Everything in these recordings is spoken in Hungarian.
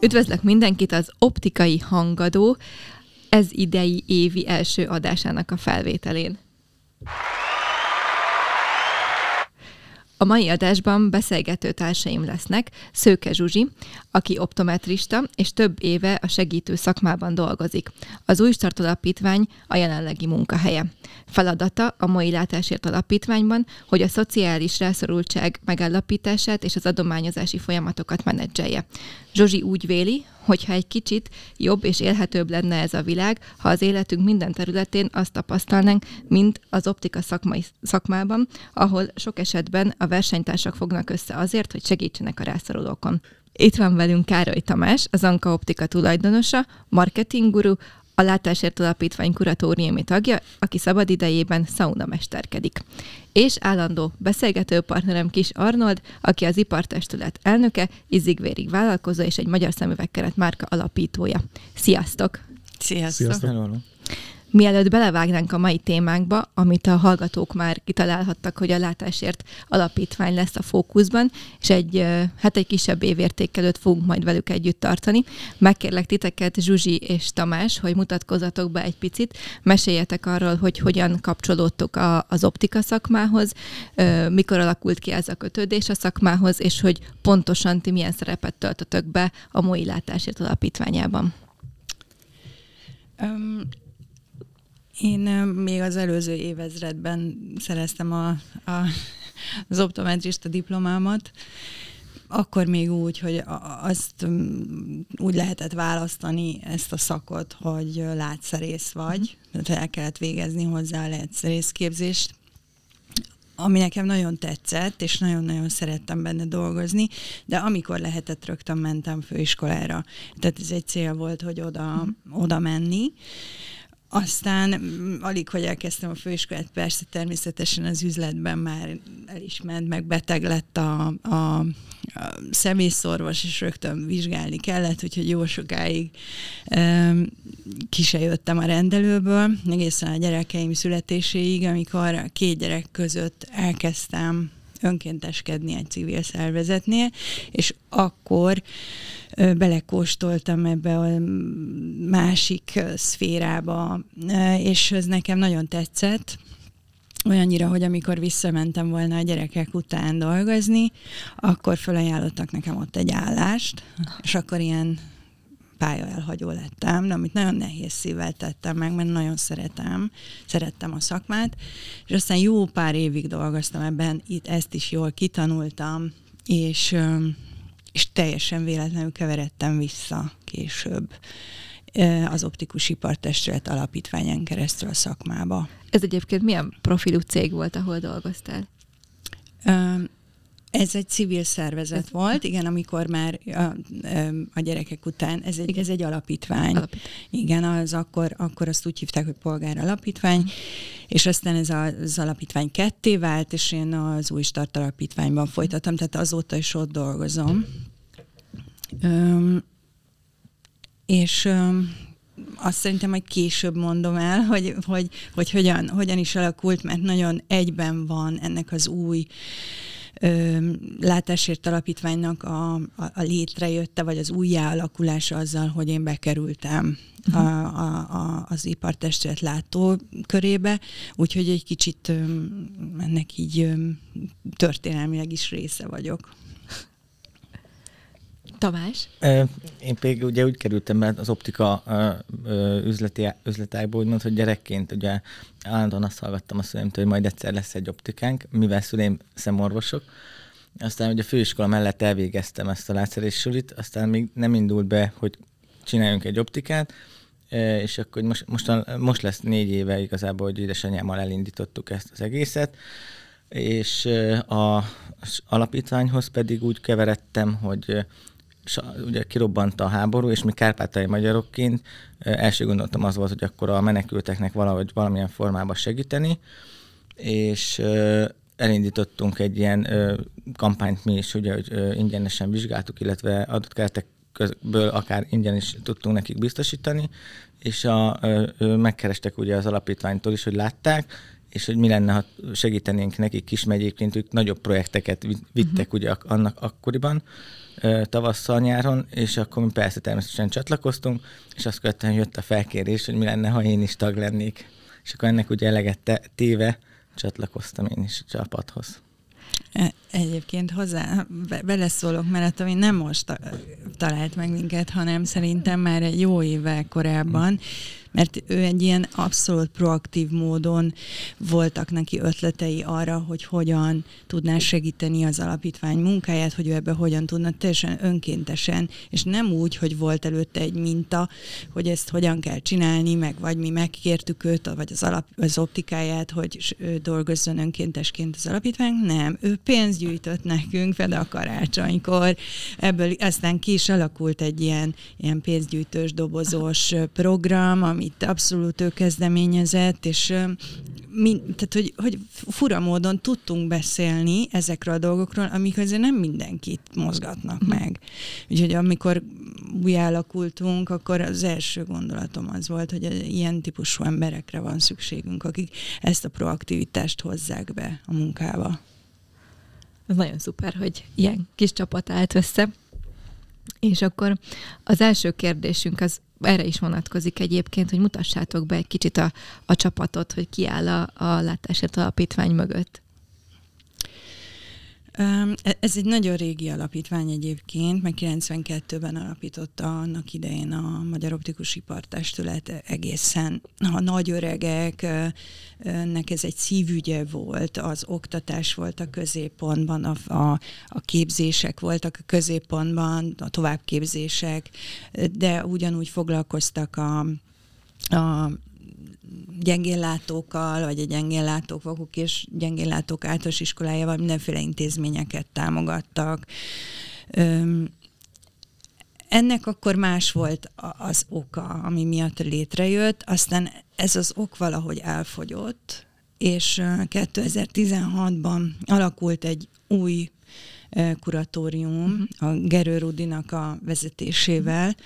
Üdvözlök mindenkit az Optikai Hangadó ez idei évi első adásának a felvételén. A mai adásban beszélgető társaim lesznek Szőke Zsuzsi, aki optometrista, és több éve a segítő szakmában dolgozik. Az Új Start Alapítvány a jelenlegi munkahelye. Feladata a mai látásért alapítványban, hogy a szociális rászorultság megállapítását és az adományozási folyamatokat menedzselje. Zsuzsi úgy véli, hogyha egy kicsit jobb és élhetőbb lenne ez a világ, ha az életünk minden területén azt tapasztalnánk, mint az optika szakmai, szakmában, ahol sok esetben a versenytársak fognak össze azért, hogy segítsenek a rászorulókon. Itt van velünk Károly Tamás, az Anka Optika tulajdonosa, marketingguru, a Látásért Alapítvány kuratóriumi tagja, aki szabad idejében mesterkedik. És állandó beszélgető partnerem Kis Arnold, aki az ipartestület elnöke, izzigvérig vállalkozó és egy magyar szemüvegkeret márka alapítója. Sziasztok! Sziasztok! Sziasztok. Mielőtt belevágnánk a mai témánkba, amit a hallgatók már kitalálhattak, hogy a Látásért Alapítvány lesz a fókuszban, és egy, hát egy kisebb évértékelőt fogunk majd velük együtt tartani. Megkérlek titeket, Zsuzsi és Tamás, hogy mutatkozatok be egy picit, meséljetek arról, hogy hogyan kapcsolódtok a, az optika szakmához, mikor alakult ki ez a kötődés a szakmához, és hogy pontosan ti milyen szerepet töltötök be a Mói Látásért Alapítványában. Um, én még az előző évezredben szereztem a, a, az optometrista diplomámat, akkor még úgy, hogy azt úgy lehetett választani ezt a szakot, hogy látszerész vagy, mhm. tehát el kellett végezni hozzá a látszerész képzést, ami nekem nagyon tetszett, és nagyon-nagyon szerettem benne dolgozni, de amikor lehetett, rögtön mentem főiskolára. Tehát ez egy cél volt, hogy oda, uh-huh. oda menni. Aztán mm, alig, hogy elkezdtem a főiskolát, persze természetesen az üzletben már elismert, meg beteg lett a, a, a személyszorvos, és rögtön vizsgálni kellett, úgyhogy jó sokáig um, ki se jöttem a rendelőből, egészen a gyerekeim születéséig, amikor a két gyerek között elkezdtem önkénteskedni egy civil szervezetnél, és akkor belekóstoltam ebbe a másik szférába, és ez nekem nagyon tetszett, olyannyira, hogy amikor visszamentem volna a gyerekek után dolgozni, akkor felajánlottak nekem ott egy állást, és akkor ilyen pálya elhagyó lettem, de amit nagyon nehéz szívvel tettem meg, mert nagyon szeretem, szerettem a szakmát, és aztán jó pár évig dolgoztam ebben, itt ezt is jól kitanultam, és, és teljesen véletlenül keveredtem vissza később az optikus ipartestület alapítványen keresztül a szakmába. Ez egyébként milyen profilú cég volt, ahol dolgoztál? Ez egy civil szervezet ez volt, igen, amikor már a, a gyerekek után, ez egy, ez egy alapítvány. alapítvány. Igen, az akkor, akkor azt úgy hívták, hogy polgár alapítvány, és aztán ez az alapítvány ketté vált, és én az új start alapítványban folytattam, tehát azóta is ott dolgozom. Öm, és öm, azt szerintem majd később mondom el, hogy, hogy, hogy hogyan, hogyan is alakult, mert nagyon egyben van ennek az új látásért alapítványnak a, a, a létrejötte, vagy az újjáalakulása azzal, hogy én bekerültem uh-huh. a, a, a, az ipartestület látó körébe, úgyhogy egy kicsit ennek így történelmileg is része vagyok. Tamás? Én pedig ugye úgy kerültem be az optika üzleti, üzletágból, úgymond, hogy gyerekként ugye állandóan azt hallgattam a szüleimtől, hogy majd egyszer lesz egy optikánk, mivel szüleim szemorvosok. Aztán ugye a főiskola mellett elvégeztem ezt a látszerés sulit, aztán még nem indult be, hogy csináljunk egy optikát, és akkor most, most, most lesz négy éve igazából, hogy édesanyámmal elindítottuk ezt az egészet, és a, alapítványhoz pedig úgy keveredtem, hogy ugye kirobbant a háború, és mi kárpátai magyarokként első gondoltam az volt, hogy akkor a menekülteknek valahogy valamilyen formában segíteni, és elindítottunk egy ilyen kampányt mi is, ugye, hogy ingyenesen vizsgáltuk, illetve adott keretekből akár ingyen is tudtunk nekik biztosítani, és a, megkerestek ugye az alapítványtól is, hogy látták, és hogy mi lenne, ha segítenénk nekik kismegyéként, ők nagyobb projekteket vittek uh-huh. ugye annak akkoriban, tavasszal, nyáron, és akkor mi persze természetesen csatlakoztunk, és azt követően jött a felkérés, hogy mi lenne, ha én is tag lennék. És akkor ennek ugye eleget téve csatlakoztam én is a csapathoz. E, egyébként hozzá beleszólok, mert ami nem most talált meg minket, hanem szerintem már egy jó évvel korábban, mert ő egy ilyen abszolút proaktív módon voltak neki ötletei arra, hogy hogyan tudná segíteni az alapítvány munkáját, hogy ő ebbe hogyan tudna teljesen önkéntesen, és nem úgy, hogy volt előtte egy minta, hogy ezt hogyan kell csinálni, meg vagy mi megkértük őt, vagy az, alap, az optikáját, hogy dolgozzon önkéntesként az alapítvány, nem. Ő pénzt gyűjtött nekünk, például a karácsonykor, ebből aztán ki is alakult egy ilyen, ilyen pénzgyűjtős, dobozós program, amit abszolút ő kezdeményezett, és mi, tehát, hogy, hogy fura módon tudtunk beszélni ezekről a dolgokról, amik azért nem mindenkit mozgatnak mm. meg. Úgyhogy amikor új alakultunk, akkor az első gondolatom az volt, hogy ilyen típusú emberekre van szükségünk, akik ezt a proaktivitást hozzák be a munkába. Ez nagyon szuper, hogy ilyen kis csapat állt össze. És akkor az első kérdésünk az erre is vonatkozik egyébként, hogy mutassátok be egy kicsit a, a csapatot, hogy ki áll a, a Látásért Alapítvány mögött. E, ez egy nagyon régi alapítvány egyébként, meg 92-ben alapította annak idején a Magyar Optikus Ipartestület egészen a nagy öregek, nek ez egy szívügye volt, az oktatás volt a középpontban, a, a, a képzések voltak a középpontban, a továbbképzések, de ugyanúgy foglalkoztak a, a gyengéllátókkal, vagy a gyengéllátók vakuk és gyengéllátók általános iskolájával mindenféle intézményeket támogattak. Öm, ennek akkor más volt az oka, ami miatt létrejött, aztán ez az ok valahogy elfogyott, és 2016-ban alakult egy új kuratórium uh-huh. a Gerő Rudinak a vezetésével,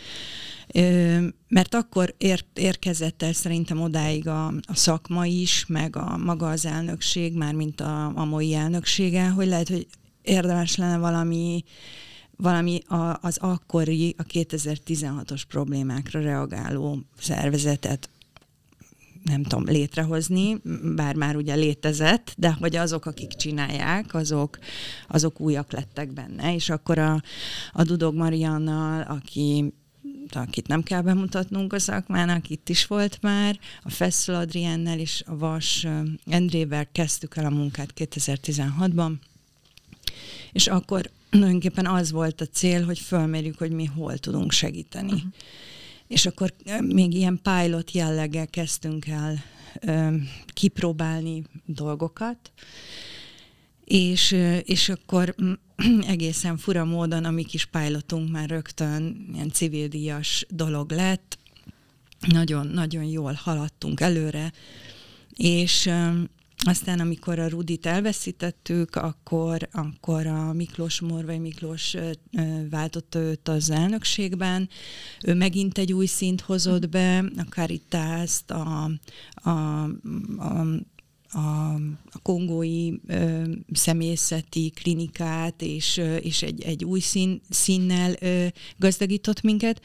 mert akkor ér, érkezett el szerintem odáig a, a szakma is, meg a maga az elnökség, már mint a, a mai elnöksége, hogy lehet, hogy érdemes lenne valami valami a, az akkori, a 2016-os problémákra reagáló szervezetet nem tudom, létrehozni, bár már ugye létezett, de hogy azok, akik csinálják, azok, azok újak lettek benne, és akkor a, a Dudog Mariannal, aki akit nem kell bemutatnunk a szakmának, itt is volt már, a Fesszel Adriennel és a Vas Endrével kezdtük el a munkát 2016-ban, és akkor tulajdonképpen az volt a cél, hogy fölmérjük, hogy mi hol tudunk segíteni. Uh-huh. És akkor még ilyen pilot jelleggel kezdtünk el ö, kipróbálni dolgokat, és, és akkor egészen fura módon a mi kis pilotunk már rögtön ilyen civildíjas dolog lett, nagyon, nagyon jól haladtunk előre, és aztán, amikor a Rudit elveszítettük, akkor, akkor a Miklós Morvai Miklós váltotta őt az elnökségben. Ő megint egy új szint hozott be, a Caritást, a, a, a a, a kongói ö, személyzeti klinikát, és, ö, és egy, egy új szín, színnel ö, gazdagított minket.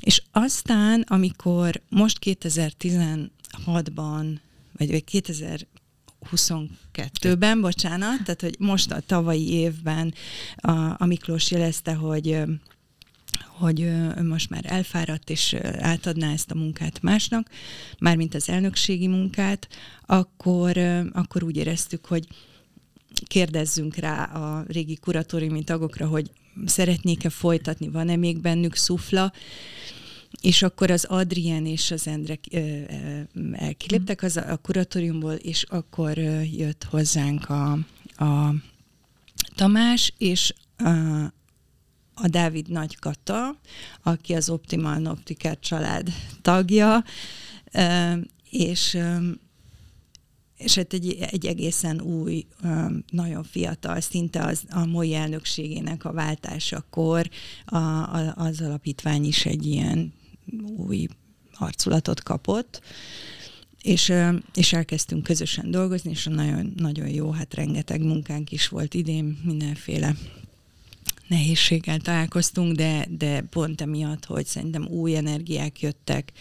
És aztán, amikor most 2016-ban, vagy 2022-ben, bocsánat, tehát hogy most a tavalyi évben a, a Miklós jelezte, hogy hogy most már elfáradt, és átadná ezt a munkát másnak, mármint az elnökségi munkát, akkor, akkor úgy éreztük, hogy kérdezzünk rá a régi kuratóriumi tagokra, hogy szeretnék-e folytatni, van-e még bennük szufla, és akkor az Adrien és az Endre elkiléptek az a kuratóriumból, és akkor jött hozzánk a, a Tamás, és a Dávid Nagykata, aki az Optimal Optiker család tagja, és és hát egy, egy egészen új, nagyon fiatal, szinte az, a mai elnökségének a váltásakor a, a, az alapítvány is egy ilyen új arculatot kapott, és, és elkezdtünk közösen dolgozni, és nagyon, nagyon jó, hát rengeteg munkánk is volt idén, mindenféle nehézséggel találkoztunk, de, de pont emiatt, hogy szerintem új energiák jöttek,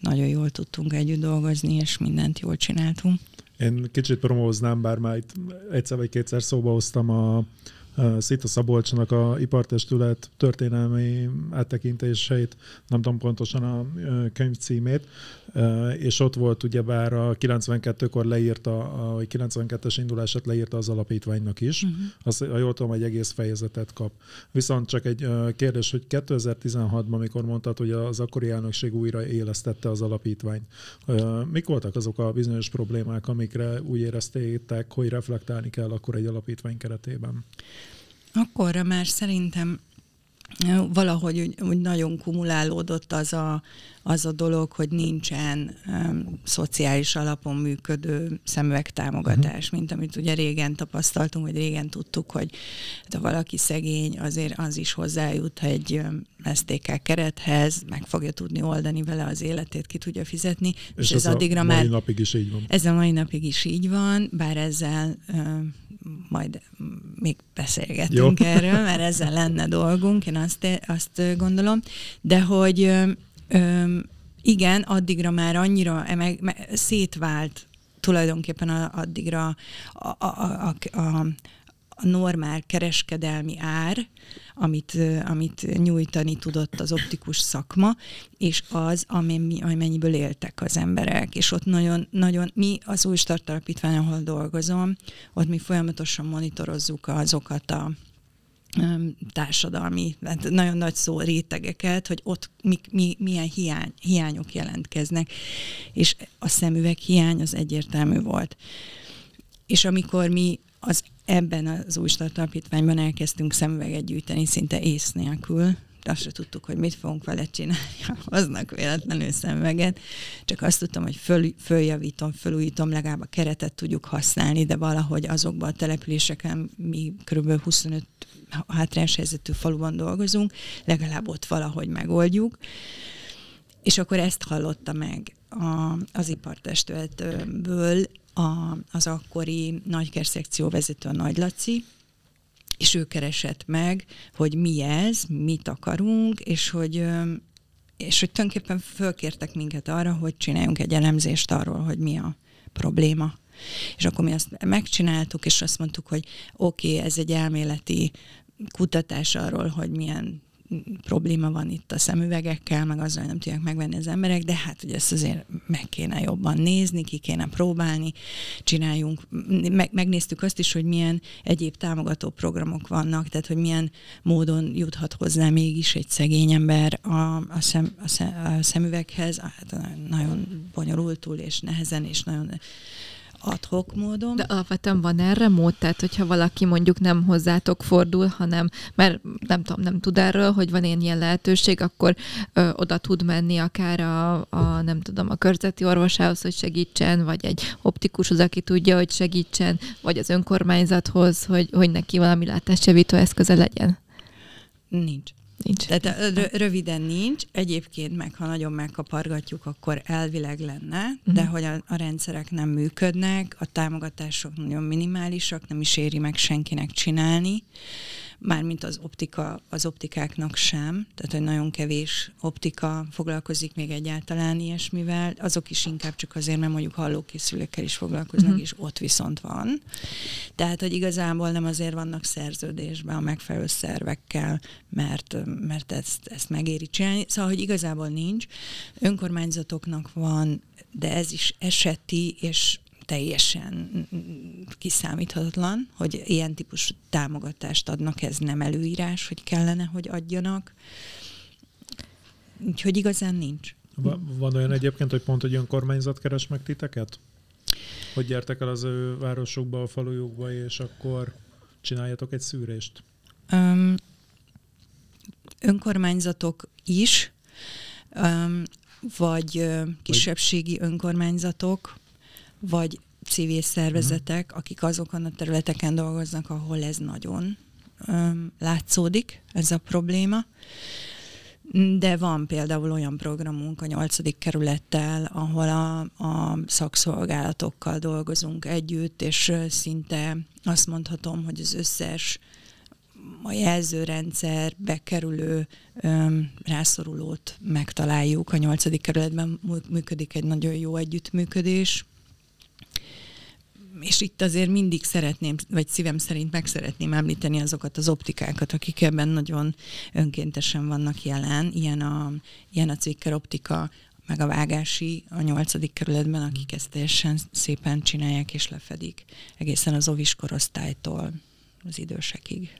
nagyon jól tudtunk együtt dolgozni, és mindent jól csináltunk. Én kicsit promóznám, bár már itt egyszer vagy kétszer szóba hoztam a, Szita Szabolcsnak a ipartestület történelmi áttekintéseit, nem tudom pontosan a könyv címét, és ott volt ugyebár a 92-kor leírta, a 92-es indulását leírta az alapítványnak is. Uh-huh. Azt, ha jól tudom, egy egész fejezetet kap. Viszont csak egy kérdés, hogy 2016-ban, amikor mondtad, hogy az akkori elnökség újra élesztette az alapítványt, mik voltak azok a bizonyos problémák, amikre úgy éreztétek, hogy reflektálni kell akkor egy alapítvány keretében? Akkorra már szerintem valahogy úgy, úgy nagyon kumulálódott az a, az a dolog, hogy nincsen um, szociális alapon működő szemüvegtámogatás, uh-huh. mint amit ugye régen tapasztaltunk, vagy régen tudtuk, hogy ha valaki szegény, azért az is hozzájut egy STK kerethez, meg fogja tudni oldani vele az életét, ki tudja fizetni. És, és ez, ez addigra a mai már, napig is így van. Ez a mai napig is így van, bár ezzel um, majd még beszélgetünk Jó. erről, mert ezzel lenne dolgunk, én azt, azt gondolom, de hogy ö, igen, addigra már annyira meg, meg, szétvált tulajdonképpen addigra a, a, a, a, a normál kereskedelmi ár, amit, amit nyújtani tudott az optikus szakma, és az, amennyiből éltek az emberek. És ott nagyon, nagyon mi az új startalapítvány, ahol dolgozom, ott mi folyamatosan monitorozzuk azokat a társadalmi, hát nagyon nagy szó rétegeket, hogy ott mi, mi, milyen hiány, hiányok jelentkeznek, és a szemüveg hiány az egyértelmű volt. És amikor mi az ebben az új startalapítványban elkezdtünk szemüveget gyűjteni szinte ész nélkül, azt se tudtuk, hogy mit fogunk vele csinálni, hoznak véletlenül szemüveget. Csak azt tudtam, hogy föl, följavítom, fölújítom, legalább a keretet tudjuk használni, de valahogy azokban a településeken mi kb. 25 hátrányos helyzetű faluban dolgozunk, legalább ott valahogy megoldjuk. És akkor ezt hallotta meg a, az ipartestületből a, az akkori nagykerszekció vezető a Nagy Laci, és ő keresett meg, hogy mi ez, mit akarunk, és hogy, és hogy tulajdonképpen fölkértek minket arra, hogy csináljunk egy elemzést arról, hogy mi a probléma. És akkor mi azt megcsináltuk, és azt mondtuk, hogy oké, okay, ez egy elméleti kutatás arról, hogy milyen probléma van itt a szemüvegekkel, meg azzal, hogy nem tudják megvenni az emberek, de hát hogy ezt azért meg kéne jobban nézni, ki kéne próbálni, csináljunk, meg, megnéztük azt is, hogy milyen egyéb támogató programok vannak, tehát hogy milyen módon juthat hozzá mégis egy szegény ember a, a, szem, a, szem, a szemüveghez, hát nagyon bonyolultul és nehezen, és nagyon adhok módon. De alapvetően van erre mód, tehát hogyha valaki mondjuk nem hozzátok fordul, hanem, mert nem tudom, nem tud erről, hogy van ilyen, ilyen lehetőség, akkor ö, oda tud menni akár a, a, nem tudom, a körzeti orvosához, hogy segítsen, vagy egy optikushoz, aki tudja, hogy segítsen, vagy az önkormányzathoz, hogy, hogy neki valami látásjavító eszköze legyen. Nincs. Nincs. Tehát röviden nincs. Egyébként meg, ha nagyon megkapargatjuk, akkor elvileg lenne, uh-huh. de mhm. hogy a, a rendszerek nem működnek, a támogatások nagyon minimálisak, nem is éri meg senkinek csinálni mármint az optika, az optikáknak sem, tehát hogy nagyon kevés optika foglalkozik még egyáltalán ilyesmivel, azok is inkább csak azért, mert mondjuk hallókészülékkel is foglalkoznak, uh-huh. és ott viszont van. Tehát, hogy igazából nem azért vannak szerződésben a megfelelő szervekkel, mert, mert ezt, ezt megéri csinálni. Szóval, hogy igazából nincs. Önkormányzatoknak van, de ez is eseti, és teljesen kiszámíthatatlan, hogy ilyen típusú támogatást adnak, ez nem előírás, hogy kellene, hogy adjanak. Úgyhogy igazán nincs. Van olyan egyébként, hogy pont egy önkormányzat keres meg titeket? Hogy gyertek el az ő városokba, a falujukba, és akkor csináljatok egy szűrést? Um, önkormányzatok is, um, vagy kisebbségi önkormányzatok, vagy civil szervezetek, uh-huh. akik azokon a területeken dolgoznak, ahol ez nagyon öm, látszódik, ez a probléma. De van például olyan programunk a nyolcadik kerülettel, ahol a, a szakszolgálatokkal dolgozunk együtt, és szinte azt mondhatom, hogy az összes a jelzőrendszer bekerülő öm, rászorulót megtaláljuk. A nyolcadik kerületben működik egy nagyon jó együttműködés, és itt azért mindig szeretném, vagy szívem szerint meg szeretném említeni azokat az optikákat, akik ebben nagyon önkéntesen vannak jelen. Ilyen a, ilyen a Cvicker optika, meg a vágási a nyolcadik kerületben, akik ezt teljesen szépen csinálják és lefedik, egészen az ovis korosztálytól az idősekig.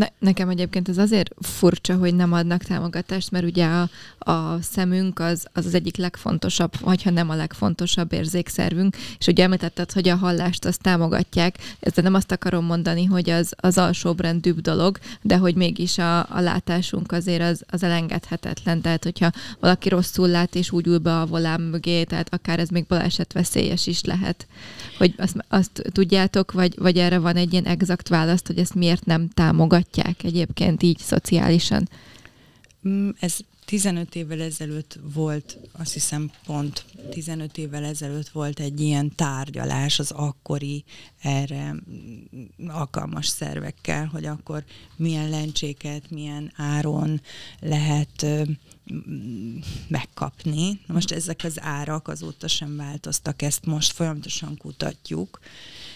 Ne, nekem egyébként ez azért furcsa, hogy nem adnak támogatást, mert ugye a, a szemünk az, az az egyik legfontosabb, vagy ha nem a legfontosabb érzékszervünk, és ugye említetted, hogy a hallást azt támogatják, ezzel nem azt akarom mondani, hogy az, az alsóbrendűbb dolog, de hogy mégis a, a látásunk azért az, az elengedhetetlen, tehát hogyha valaki rosszul lát és úgy ül be a volám mögé, tehát akár ez még baleset veszélyes is lehet. Hogy azt, azt tudjátok, vagy, vagy erre van egy ilyen exakt választ, hogy ezt miért nem támogatják? Látják egyébként így szociálisan? Mm, ez 15 évvel ezelőtt volt, azt hiszem pont 15 évvel ezelőtt volt egy ilyen tárgyalás az akkori erre alkalmas szervekkel, hogy akkor milyen lencséket, milyen áron lehet megkapni. Most ezek az árak azóta sem változtak, ezt most folyamatosan kutatjuk.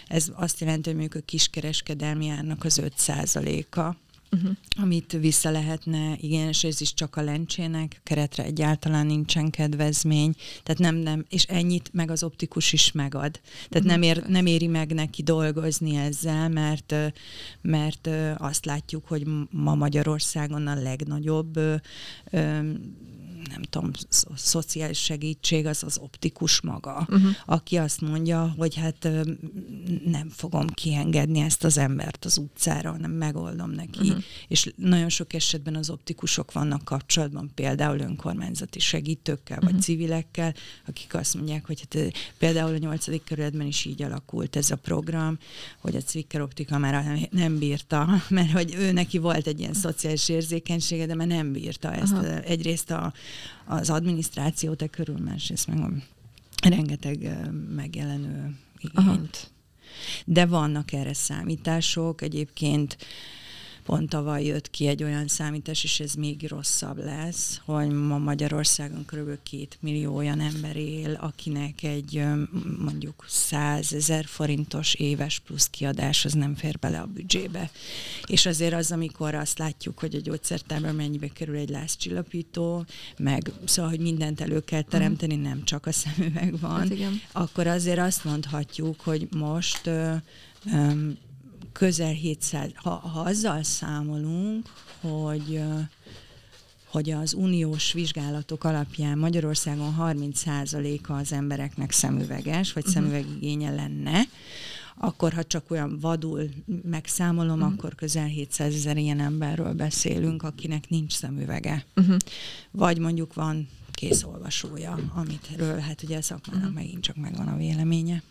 Ez azt jelenti, hogy mondjuk a kiskereskedelmi árnak az 5%-a, uh-huh. amit vissza lehetne, igen, és ez is csak a lencsének, keretre egyáltalán nincsen kedvezmény, tehát nem, nem, és ennyit meg az optikus is megad. Tehát uh-huh. nem, ér, nem éri meg neki dolgozni ezzel, mert, mert azt látjuk, hogy ma Magyarországon a legnagyobb nem tudom, szociális segítség az az optikus maga, uh-huh. aki azt mondja, hogy hát nem fogom kiengedni ezt az embert az utcára, hanem megoldom neki. Uh-huh. És nagyon sok esetben az optikusok vannak kapcsolatban, például önkormányzati segítőkkel, uh-huh. vagy civilekkel, akik azt mondják, hogy hát például a nyolcadik kerületben is így alakult ez a program, hogy a Cvicker optika már nem bírta, mert hogy ő neki volt egy ilyen szociális érzékenysége, de már nem bírta ezt. Aha. Egyrészt a, az adminisztráció te körül, másrészt meg a rengeteg megjelenő igényt. Aha. De vannak erre számítások. Egyébként pont tavaly jött ki egy olyan számítás, és ez még rosszabb lesz, hogy ma Magyarországon kb. két millió olyan ember él, akinek egy mondjuk 100 ezer forintos éves plusz kiadás az nem fér bele a büdzsébe. És azért az, amikor azt látjuk, hogy a gyógyszertárban mennyibe kerül egy lázcsillapító, meg szóval, hogy mindent elő kell teremteni, nem csak a szemüveg van, hát igen. akkor azért azt mondhatjuk, hogy most közel 700, ha, ha azzal számolunk, hogy hogy az uniós vizsgálatok alapján Magyarországon 30%-a az embereknek szemüveges, vagy uh-huh. szemüvegigénye lenne, akkor ha csak olyan vadul megszámolom, uh-huh. akkor közel 700 ezer ilyen emberről beszélünk, akinek nincs szemüvege. Uh-huh. Vagy mondjuk van készolvasója, amitről hát ugye a szakmának uh-huh. megint csak megvan a véleménye.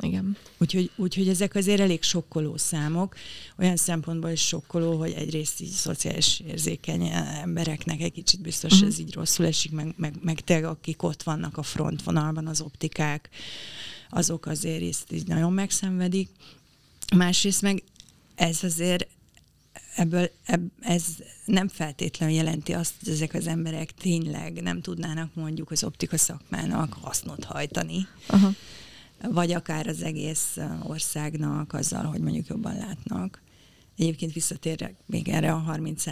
Igen. Úgyhogy, úgyhogy ezek azért elég sokkoló számok. Olyan szempontból is sokkoló, hogy egyrészt így szociális érzékeny embereknek egy kicsit biztos uh-huh. ez így rosszul esik, meg, meg, meg te, akik ott vannak a frontvonalban, az optikák, azok azért ezt így nagyon megszenvedik. Másrészt meg ez azért ebből ebb, ez nem feltétlenül jelenti azt, hogy ezek az emberek tényleg nem tudnának mondjuk az optika szakmának hasznot hajtani. Aha vagy akár az egész országnak azzal, hogy mondjuk jobban látnak. Egyébként visszatérek még erre a 30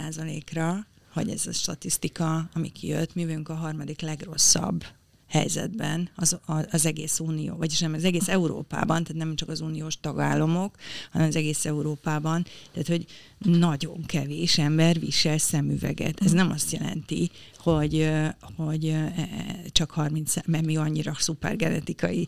ra hogy ez a statisztika, ami kijött, mi vagyunk a harmadik legrosszabb helyzetben az, az egész unió, vagyis nem az egész Európában, tehát nem csak az uniós tagállamok, hanem az egész Európában, tehát hogy nagyon kevés ember visel szemüveget. Ez nem azt jelenti, hogy, hogy e, csak 30, mert mi annyira szupergenetikai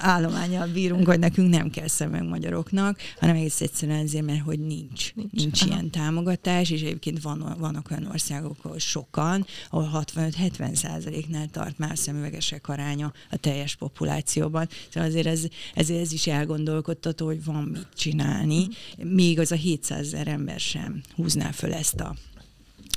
állományjal bírunk, hogy nekünk nem kell szemünk magyaroknak, hanem egész egyszerűen azért, mert hogy nincs, nincs, nincs ilyen támogatás, és egyébként van, vannak olyan országok, ahol sokan, ahol 65-70 százaléknál tart már szemüvegesek aránya a teljes populációban. Szóval azért ez, ezért ez is elgondolkodtató, hogy van mit csinálni, még az a 700 ezer ember sem húzná föl ezt a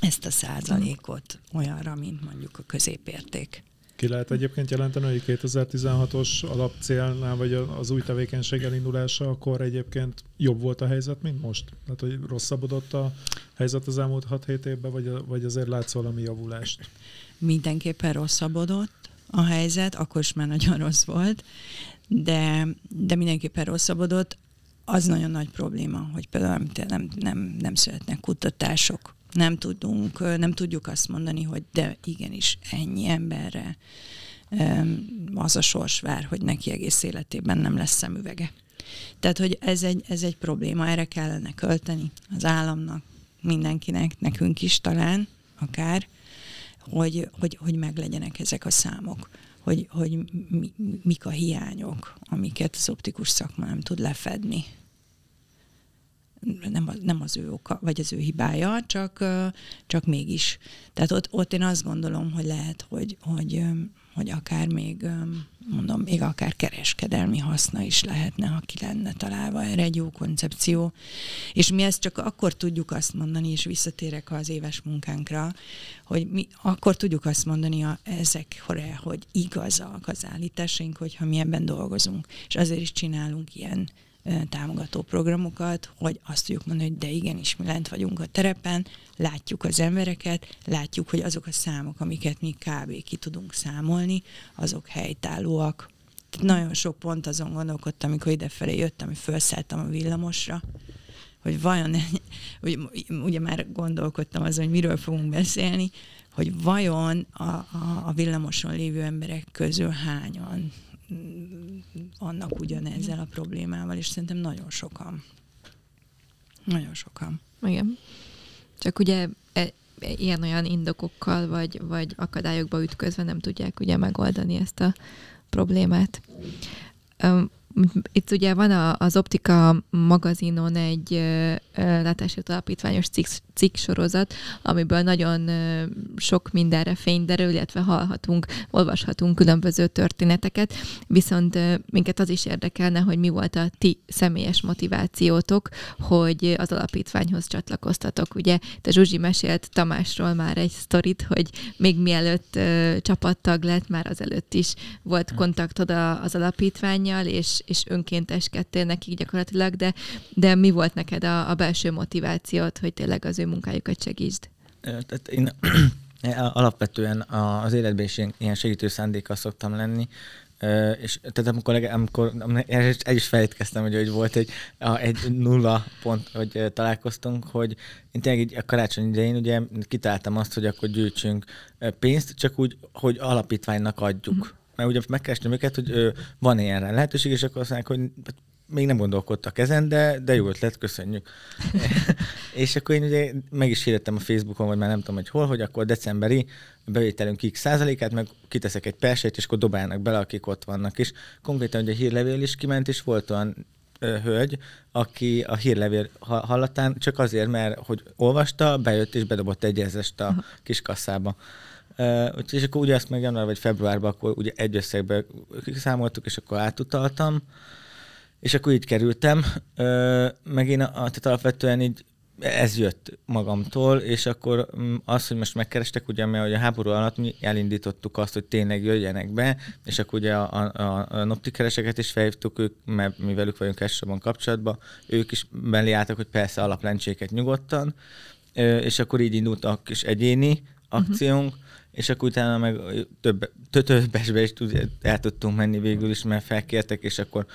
ezt a százalékot olyanra, mint mondjuk a középérték. Ki lehet egyébként jelenteni, hogy 2016-os alapcélnál, vagy az új tevékenység elindulása, akkor egyébként jobb volt a helyzet, mint most? Tehát, hogy rosszabbodott a helyzet az elmúlt 6-7 évben, vagy, vagy azért látsz valami javulást? Mindenképpen rosszabbodott a helyzet, akkor is már nagyon rossz volt, de, de mindenképpen rosszabbodott. Az nagyon nagy probléma, hogy például nem, nem, nem születnek kutatások nem tudunk, nem tudjuk azt mondani, hogy de igenis ennyi emberre az a sors vár, hogy neki egész életében nem lesz szemüvege. Tehát, hogy ez egy, ez egy probléma, erre kellene költeni az államnak, mindenkinek, nekünk is talán, akár, hogy, hogy, hogy meglegyenek ezek a számok, hogy, hogy mi, mik a hiányok, amiket az optikus szakma nem tud lefedni nem, nem az ő oka, vagy az ő hibája, csak, csak mégis. Tehát ott, ott én azt gondolom, hogy lehet, hogy, hogy, hogy akár még, mondom, még akár kereskedelmi haszna is lehetne, ha ki lenne találva erre egy jó koncepció. És mi ezt csak akkor tudjuk azt mondani, és visszatérek az éves munkánkra, hogy mi akkor tudjuk azt mondani a, ezekre, hogy igazak az állításaink, hogyha mi ebben dolgozunk. És azért is csinálunk ilyen támogató programokat, hogy azt tudjuk mondani, hogy de igenis, mi lent vagyunk a terepen, látjuk az embereket, látjuk, hogy azok a számok, amiket mi kb. ki tudunk számolni, azok helytállóak. Nagyon sok pont azon gondolkodtam, amikor idefelé jöttem, hogy felszálltam a villamosra, hogy vajon, hogy ugye már gondolkodtam azon, hogy miről fogunk beszélni, hogy vajon a, a, a villamoson lévő emberek közül hányan vannak ugyanezzel a problémával, és szerintem nagyon sokan. Nagyon sokan. Igen. Csak ugye e, ilyen-olyan indokokkal vagy, vagy akadályokba ütközve nem tudják ugye megoldani ezt a problémát. Itt ugye van a, az Optika magazinon egy látási alapítványos cikk, cikk sorozat, amiből nagyon sok mindenre fény derül, illetve hallhatunk, olvashatunk különböző történeteket, viszont minket az is érdekelne, hogy mi volt a ti személyes motivációtok, hogy az alapítványhoz csatlakoztatok. Ugye te Zsuzsi mesélt Tamásról már egy sztorit, hogy még mielőtt csapattag lett, már azelőtt is volt kontaktod az alapítványjal, és, és önkénteskedtél nekik gyakorlatilag, de, de mi volt neked a, a belső motivációt, hogy tényleg az ő munkájukat segítsd? Tehát én alapvetően az életben is ilyen segítő szándékkal szoktam lenni, és tehát amikor, amikor el is felejtkeztem, hogy, hogy volt egy, egy nulla pont, hogy találkoztunk, hogy én tényleg így a karácsony idején ugye kitaláltam azt, hogy akkor gyűjtsünk pénzt, csak úgy, hogy alapítványnak adjuk. Uh-huh. Mert ugye megkerestem őket, hogy van ilyen lehetőség, és akkor azt mondják, hogy még nem gondolkodtak ezen, de, de jó ötlet, köszönjük. és akkor én ugye meg is hirdettem a Facebookon, vagy már nem tudom, hogy hol, hogy akkor decemberi bevételünk x százalékát, meg kiteszek egy persét, és akkor dobálnak bele, akik ott vannak. És konkrétan ugye a hírlevél is kiment, és volt olyan ö, hölgy, aki a hírlevél hallatán csak azért, mert hogy olvasta, bejött és bedobott egy ezest a kis kasszába. Uh, és akkor ugye ezt meg január vagy februárban akkor ugye egy összegbe számoltuk, és akkor átutaltam. És akkor így kerültem, meg én a, tehát alapvetően így ez jött magamtól, és akkor mm, az, hogy most megkerestek, ugye, mert a háború alatt mi elindítottuk azt, hogy tényleg jöjjenek be, és akkor ugye a, a, a noptikereseket is felhívtuk ők, mert mi velük vagyunk elsősorban kapcsolatban, ők is belé álltak, hogy persze alaplencséket nyugodtan, és akkor így indult a kis egyéni akciónk, és akkor utána meg több, többesbe is tud, el tudtunk menni végül is, mert felkértek, és akkor,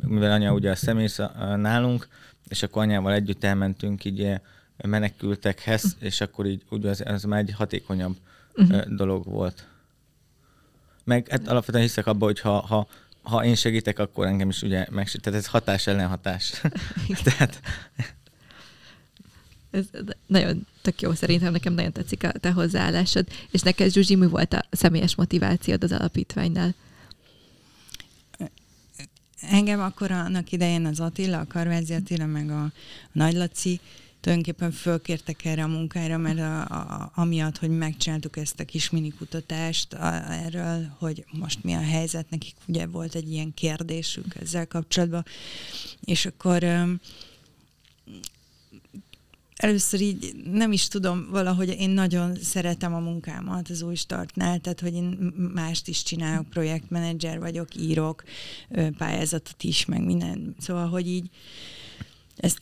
mivel anya ugye a szemész nálunk, és akkor anyával együtt elmentünk így menekültekhez, uh-huh. és akkor így ugye az, az már egy hatékonyabb uh-huh. dolog volt. Meg hát alapvetően hiszek abban, hogy ha, ha, ha én segítek, akkor engem is ugye megsegít. Tehát ez hatás ellen hatás. Tehát ez nagyon tök jó, szerintem nekem nagyon tetszik a te hozzáállásod. És neked, Zsuzsi, mi volt a személyes motivációd az alapítványnál? Engem akkor annak idején az Attila, a Karvázi Attila, meg a, Nagy Laci tulajdonképpen fölkértek erre a munkára, mert a, a, amiatt, hogy megcsináltuk ezt a kis minikutatást a, erről, hogy most mi a helyzet, nekik ugye volt egy ilyen kérdésünk ezzel kapcsolatban, és akkor először így nem is tudom, valahogy én nagyon szeretem a munkámat az új startnál, tehát hogy én mást is csinálok, projektmenedzser vagyok, írok, pályázatot is, meg minden. Szóval, hogy így ezt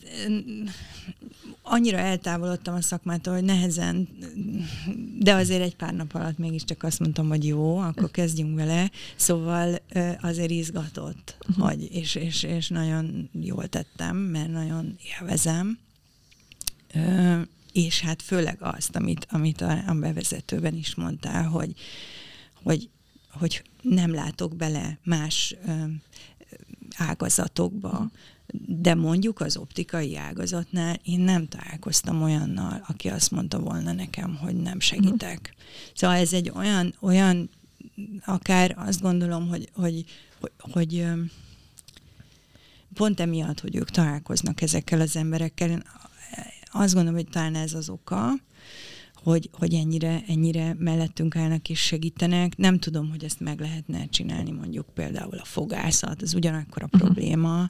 annyira eltávolodtam a szakmától, hogy nehezen, de azért egy pár nap alatt mégiscsak azt mondtam, hogy jó, akkor kezdjünk vele. Szóval azért izgatott, hogy, és, és, és nagyon jól tettem, mert nagyon élvezem. És hát főleg azt, amit, amit a, a bevezetőben is mondtál, hogy, hogy, hogy nem látok bele más ágazatokba, uh-huh de mondjuk az optikai ágazatnál én nem találkoztam olyannal, aki azt mondta volna nekem, hogy nem segítek. Uh-huh. Szóval ez egy olyan, olyan akár azt gondolom, hogy, hogy, hogy, hogy pont emiatt, hogy ők találkoznak ezekkel az emberekkel, én azt gondolom, hogy talán ez az oka, hogy, hogy ennyire, ennyire mellettünk állnak és segítenek. Nem tudom, hogy ezt meg lehetne csinálni mondjuk például a fogászat, ez ugyanakkor a uh-huh. probléma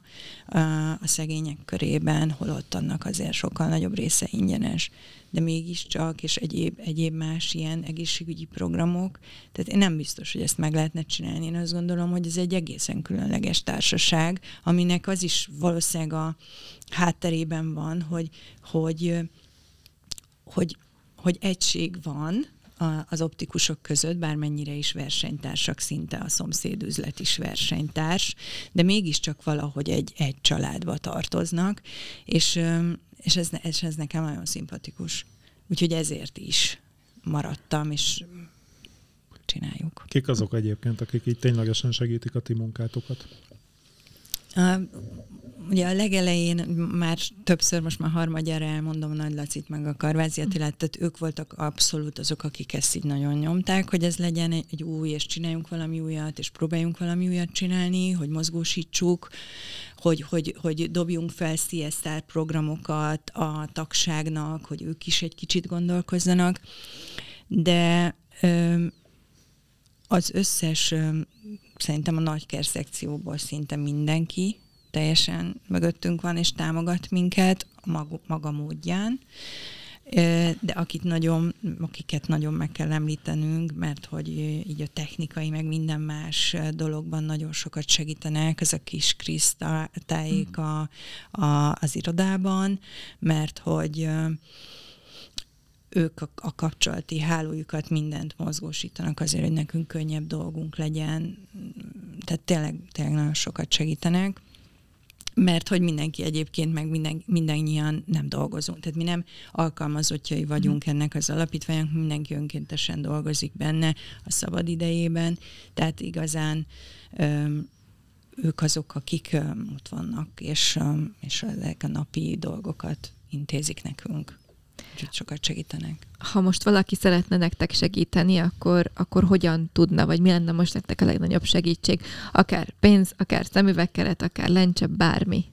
a szegények körében, holott annak azért sokkal nagyobb része ingyenes, de mégiscsak, és egyéb, egyéb más ilyen egészségügyi programok. Tehát én nem biztos, hogy ezt meg lehetne csinálni. Én azt gondolom, hogy ez egy egészen különleges társaság, aminek az is valószínűleg a hátterében van, hogy, hogy hogy hogy egység van az optikusok között, bármennyire is versenytársak, szinte a szomszédüzlet is versenytárs, de mégiscsak valahogy egy, egy családba tartoznak, és, és, ez, és ez nekem nagyon szimpatikus. Úgyhogy ezért is maradtam, és csináljuk. Kik azok egyébként, akik így ténylegesen segítik a ti munkátokat? Ugye a legelején már többször, most már harmadjára elmondom Nagy Lacit meg a Karvázi Attilát, tehát ők voltak abszolút azok, akik ezt így nagyon nyomták, hogy ez legyen egy, új, és csináljunk valami újat, és próbáljunk valami újat csinálni, hogy mozgósítsuk, hogy, hogy, hogy dobjunk fel CSR programokat a tagságnak, hogy ők is egy kicsit gondolkozzanak, de az összes, szerintem a nagyker szekcióból szinte mindenki, teljesen mögöttünk van, és támogat minket a maga, maga módján. De akit nagyon, akiket nagyon meg kell említenünk, mert hogy így a technikai, meg minden más dologban nagyon sokat segítenek, ez a kis Krisztályék a, a, az irodában, mert hogy ők a, a kapcsolati hálójukat mindent mozgósítanak azért, hogy nekünk könnyebb dolgunk legyen. Tehát tényleg, tényleg nagyon sokat segítenek mert hogy mindenki egyébként, meg minden, mindannyian nem dolgozunk. Tehát mi nem alkalmazottjai vagyunk mm. ennek az alapítványnak, mindenki önkéntesen dolgozik benne a szabad idejében, tehát igazán öm, ők azok, akik öm, ott vannak, és, öm, és ezek a napi dolgokat intézik nekünk. Úgyhogy sokat segítenek. Ha most valaki szeretne nektek segíteni, akkor, akkor hogyan tudna, vagy mi lenne most nektek a legnagyobb segítség? Akár pénz, akár szemüvegkeret, akár lencse, bármi.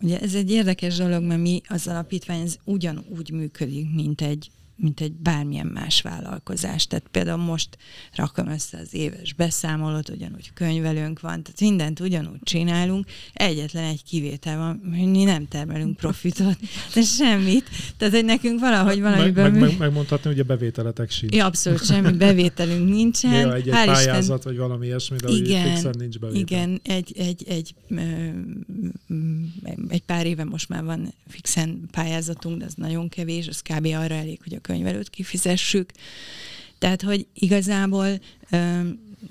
Ugye ez egy érdekes dolog, mert mi az alapítvány ez ugyanúgy működik, mint egy mint egy bármilyen más vállalkozás. Tehát például most rakom össze az éves beszámolót, ugyanúgy könyvelőnk van, tehát mindent ugyanúgy csinálunk, egyetlen egy kivétel van, hogy mi nem termelünk profitot, de semmit. Tehát, hogy nekünk valahogy valamiből... Meg, meg, meg, megmondhatni, hogy a bevételetek sincs. Ja, abszolút semmi bevételünk nincsen. Néha egy, egy pályázat, Isten... vagy valami ilyesmi, de igen, fixen nincs bevétel. Igen, egy, egy, egy, egy pár éve most már van fixen pályázatunk, de az nagyon kevés, az kb. arra elég, hogy a könyvelőt kifizessük. Tehát, hogy igazából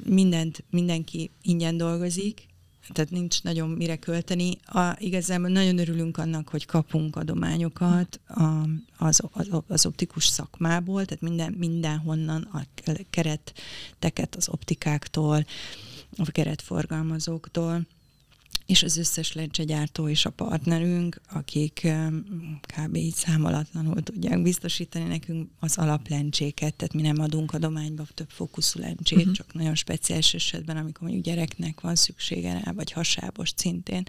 mindent, mindenki ingyen dolgozik, tehát nincs nagyon mire költeni. A, igazából nagyon örülünk annak, hogy kapunk adományokat a, az, az, az optikus szakmából, tehát minden, mindenhonnan a kereteket az optikáktól, a keretforgalmazóktól és az összes lencsegyártó és a partnerünk, akik kb. így számolatlanul tudják biztosítani nekünk az alaplencséket, tehát mi nem adunk adományba több fókuszú lencsét, uh-huh. csak nagyon speciális esetben, amikor mondjuk gyereknek van szüksége rá, vagy hasábos szintén.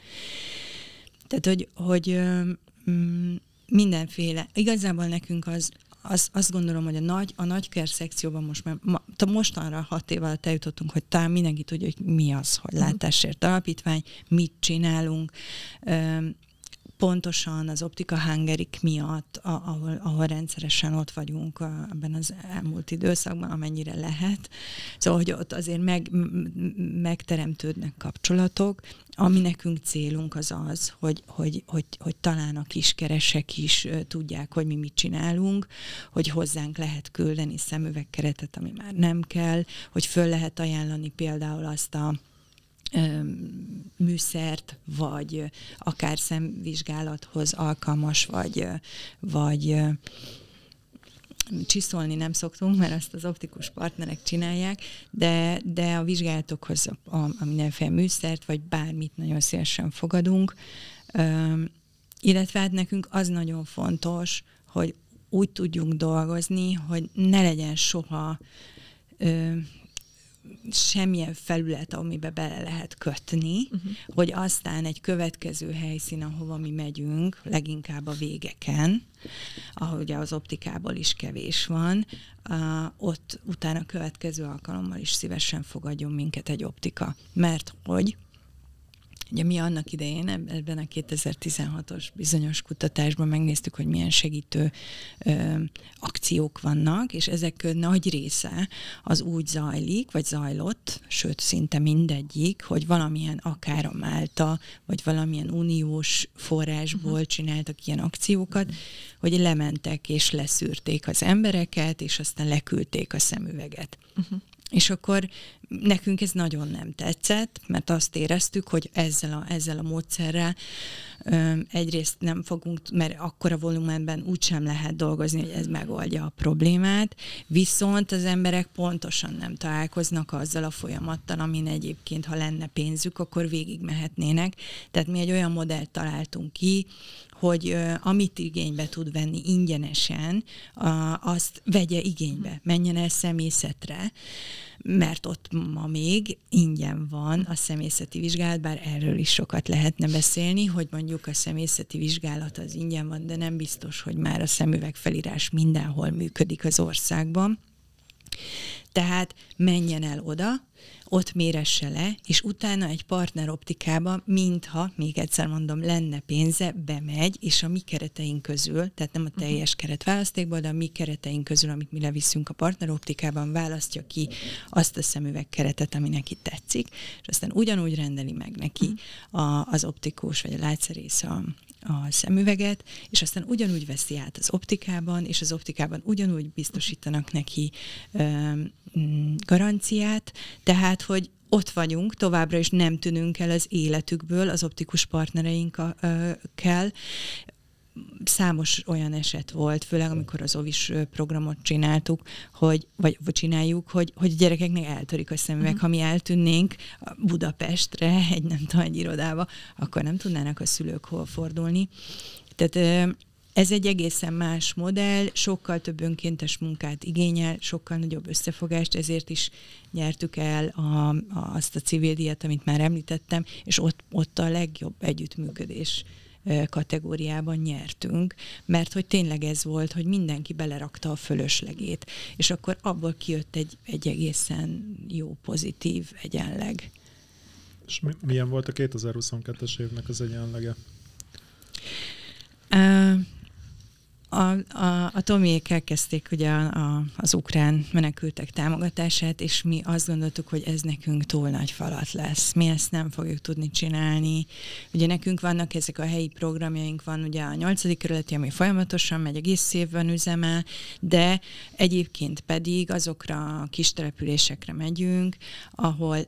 Tehát, hogy, hogy mindenféle, igazából nekünk az, az, azt gondolom, hogy a nagy, a nagy ker szekcióban most már, ma, mostanra hat év alatt eljutottunk, hogy talán mindenki tudja, hogy mi az, hogy mhm. látásért alapítvány, mit csinálunk, pontosan az Optika Hungerik miatt, ahol, ahol rendszeresen ott vagyunk ebben az elmúlt időszakban, amennyire lehet. Szóval, hogy ott azért meg, megteremtődnek kapcsolatok, ami nekünk célunk az az, hogy, hogy, hogy, hogy talán a kiskeresek is tudják, hogy mi mit csinálunk, hogy hozzánk lehet küldeni szemüvegkeretet, ami már nem kell, hogy föl lehet ajánlani például azt a műszert, vagy akár szemvizsgálathoz alkalmas, vagy, vagy csiszolni nem szoktunk, mert azt az optikus partnerek csinálják, de, de a vizsgálatokhoz a, a mindenféle műszert, vagy bármit nagyon szívesen fogadunk. illetve hát nekünk az nagyon fontos, hogy úgy tudjunk dolgozni, hogy ne legyen soha semmilyen felület, amibe bele lehet kötni, uh-huh. hogy aztán egy következő helyszín, ahova mi megyünk, leginkább a végeken, ahol ugye az optikából is kevés van, ott utána a következő alkalommal is szívesen fogadjon minket egy optika. Mert hogy Ugye mi annak idején ebben a 2016-os bizonyos kutatásban megnéztük, hogy milyen segítő ö, akciók vannak, és ezek nagy része az úgy zajlik, vagy zajlott, sőt szinte mindegyik, hogy valamilyen akár a Málta, vagy valamilyen uniós forrásból uh-huh. csináltak ilyen akciókat, hogy lementek és leszűrték az embereket, és aztán leküldték a szemüveget. Uh-huh. És akkor nekünk ez nagyon nem tetszett, mert azt éreztük, hogy ezzel a, ezzel a módszerrel ö, egyrészt nem fogunk, mert akkora volumenben úgysem lehet dolgozni, hogy ez megoldja a problémát, viszont az emberek pontosan nem találkoznak azzal a folyamattal, amin egyébként, ha lenne pénzük, akkor végigmehetnének. Tehát mi egy olyan modellt találtunk ki, hogy amit igénybe tud venni ingyenesen, azt vegye igénybe, menjen el szemészetre, mert ott ma még ingyen van a személyzeti vizsgálat, bár erről is sokat lehetne beszélni, hogy mondjuk a személyzeti vizsgálat az ingyen van, de nem biztos, hogy már a szemüvegfelírás mindenhol működik az országban. Tehát menjen el oda, ott méresse le, és utána egy partner optikába, mintha, még egyszer mondom, lenne pénze, bemegy, és a mi kereteink közül, tehát nem a mhm. teljes keret választékból, de a mi kereteink közül, amit mi leviszünk a partner optikában, választja ki azt a szemüveg keretet, ami neki tetszik, és aztán ugyanúgy rendeli meg neki mhm. a, az optikus, vagy a látszerész a, a szemüveget, és aztán ugyanúgy veszi át az optikában, és az optikában ugyanúgy biztosítanak neki ö, garanciát, tehát, hogy ott vagyunk, továbbra is nem tűnünk el az életükből az optikus partnereinkkel, számos olyan eset volt, főleg amikor az ovis programot csináltuk, hogy, vagy, vagy csináljuk, hogy, hogy a gyerekeknek eltörik a szemüveg. Uh-huh. Ha mi eltűnnénk Budapestre, egy nem tudom, egy irodába, akkor nem tudnának a szülők hol fordulni. Tehát ez egy egészen más modell, sokkal több önkéntes munkát igényel, sokkal nagyobb összefogást, ezért is nyertük el a, a, azt a civil díjat, amit már említettem, és ott, ott a legjobb együttműködés kategóriában nyertünk, mert hogy tényleg ez volt, hogy mindenki belerakta a fölöslegét, és akkor abból kijött egy, egy egészen jó, pozitív egyenleg. És milyen volt a 2022-es évnek az egyenlege? Uh, a, a, a Tomiék elkezdték ugye a, a, az ukrán menekültek támogatását, és mi azt gondoltuk, hogy ez nekünk túl nagy falat lesz. Mi ezt nem fogjuk tudni csinálni. Ugye nekünk vannak ezek a helyi programjaink, van ugye a nyolcadik kerületi, ami folyamatosan megy, egész évben üzemel, de egyébként pedig azokra a kis településekre megyünk, ahol